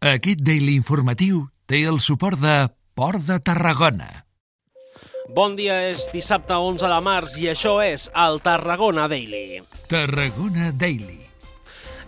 Aquest Daily Informatiu té el suport de Port de Tarragona. Bon dia, és dissabte 11 de març i això és el Tarragona Daily. Tarragona Daily.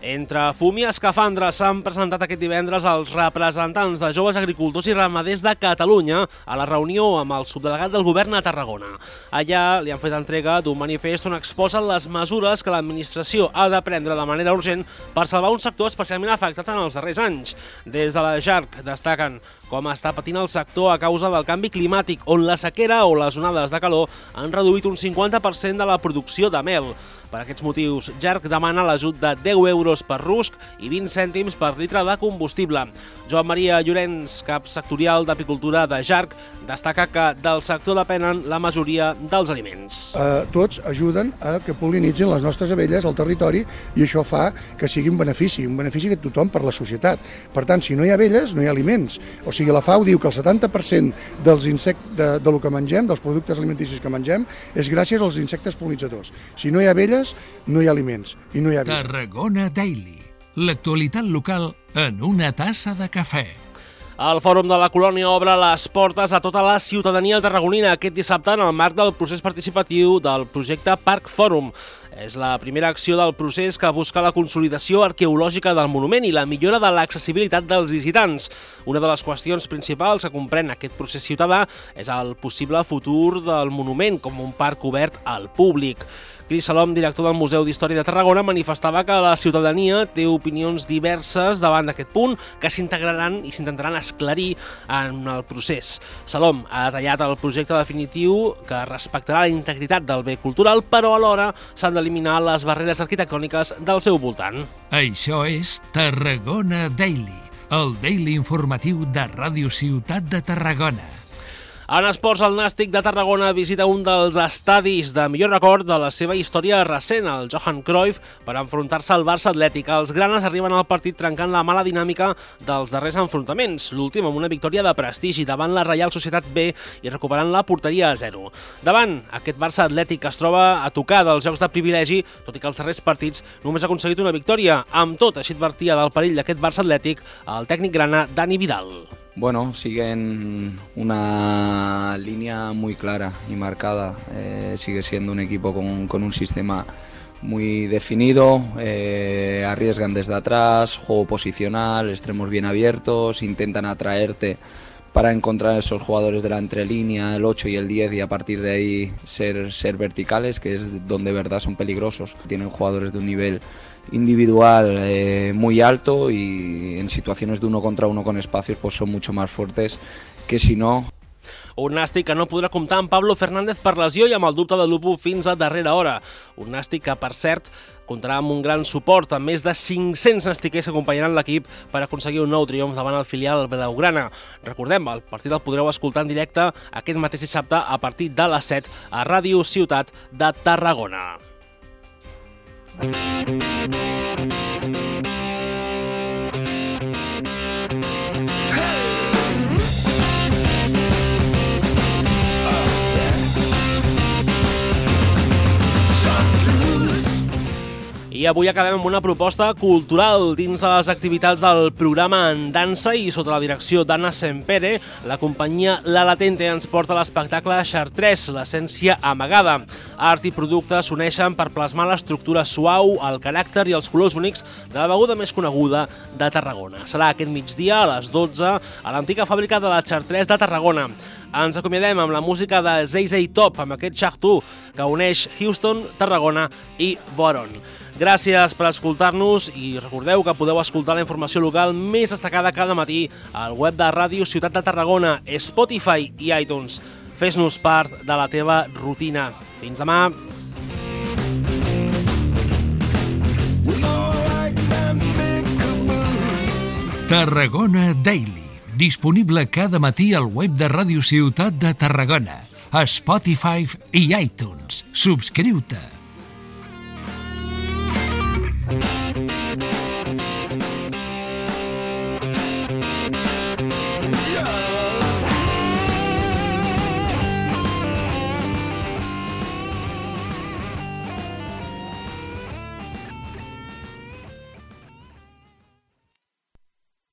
Entre fum i escafandra s'han presentat aquest divendres els representants de joves agricultors i ramaders de Catalunya a la reunió amb el subdelegat del govern a Tarragona. Allà li han fet entrega d'un manifest on exposen les mesures que l'administració ha de prendre de manera urgent per salvar un sector especialment afectat en els darrers anys. Des de la JARC destaquen com està patint el sector a causa del canvi climàtic, on la sequera o les onades de calor han reduït un 50% de la producció de mel. Per aquests motius, JARC demana l'ajut de 10 euros per rusc i 20 cèntims per litre de combustible. Joan Maria Llorenç, cap sectorial d'apicultura de JARC, destaca que del sector depenen la majoria dels aliments. Eh, tots ajuden a que polinitzin les nostres abelles al territori i això fa que sigui un benefici, un benefici que tothom per la societat. Per tant, si no hi ha abelles, no hi ha aliments. O sigui, la FAO diu que el 70% dels insectes, de, de lo que mengem, dels productes alimenticis que mengem, és gràcies als insectes polinitzadors. Si no hi ha abelles, no hi ha aliments i no hi ha vida. Tarragona Daily. L'actualitat local en una tassa de cafè. El Fòrum de la Colònia obre les portes a tota la ciutadania tarragonina aquest dissabte en el marc del procés participatiu del projecte Parc Fòrum. És la primera acció del procés que busca la consolidació arqueològica del monument i la millora de l'accessibilitat dels visitants. Una de les qüestions principals que comprèn aquest procés ciutadà és el possible futur del monument com un parc obert al públic. Cris Salom, director del Museu d'Història de Tarragona, manifestava que la ciutadania té opinions diverses davant d'aquest punt que s'integraran i s'intentaran esclarir en el procés. Salom ha detallat el projecte definitiu que respectarà la integritat del bé cultural, però alhora s'han d'eliminar les barreres arquitectòniques del seu voltant. Això és Tarragona Daily, el daily informatiu de Ràdio Ciutat de Tarragona. En esports, el Nàstic de Tarragona visita un dels estadis de millor record de la seva història recent, el Johan Cruyff, per enfrontar-se al Barça Atlètic. Els granes arriben al partit trencant la mala dinàmica dels darrers enfrontaments, l'últim amb una victòria de prestigi davant la Reial Societat B i recuperant la porteria a zero. Davant, aquest Barça Atlètic es troba a tocar dels jocs de privilegi, tot i que els darrers partits només ha aconseguit una victòria. Amb tot, així advertia del perill d'aquest Barça Atlètic el tècnic grana Dani Vidal. Bueno, siguen una línea muy clara y marcada. Eh, sigue siendo un equipo con, un sistema muy definido, eh, arriesgan desde atrás, juego posicional, extremos bien abiertos, intentan atraerte para encontrar esos jugadores de la entrelínea, el 8 y el 10 y a partir de ahí ser, ser verticales, que es donde de verdad son peligrosos. Tienen jugadores de un nivel individual eh, muy alto y en situaciones de uno contra uno con espacios pues son mucho más fuertes que si no un nàstic que no podrà comptar amb Pablo Fernández per lesió i amb el dubte de Lupo fins a darrera hora. Un nàstic que, per cert, comptarà amb un gran suport, amb més de 500 nastiquers que acompanyaran l'equip per aconseguir un nou triomf davant el filial Blaugrana. Recordem, el partit el podreu escoltar en directe aquest mateix dissabte a partir de les 7 a Ràdio Ciutat de Tarragona. I avui acabem amb una proposta cultural dins de les activitats del programa en dansa i sota la direcció d'Anna Sempere, la companyia La Latente ens porta l'espectacle Chartres, l'essència amagada. Art i producte s'uneixen per plasmar l'estructura suau, el caràcter i els colors únics de la beguda més coneguda de Tarragona. Serà aquest migdia a les 12 a l'antiga fàbrica de la Chartres de Tarragona. Ens acomiadem amb la música de Zay Top, amb aquest Chartu que uneix Houston, Tarragona i Boron. Gràcies per escoltar-nos i recordeu que podeu escoltar la informació local més destacada cada matí al web de Ràdio Ciutat de Tarragona, Spotify i iTunes. Fes-nos part de la teva rutina. Fins demà. Tarragona Daily. Disponible cada matí al web de Ràdio Ciutat de Tarragona, a Spotify i iTunes. Subscriu-te.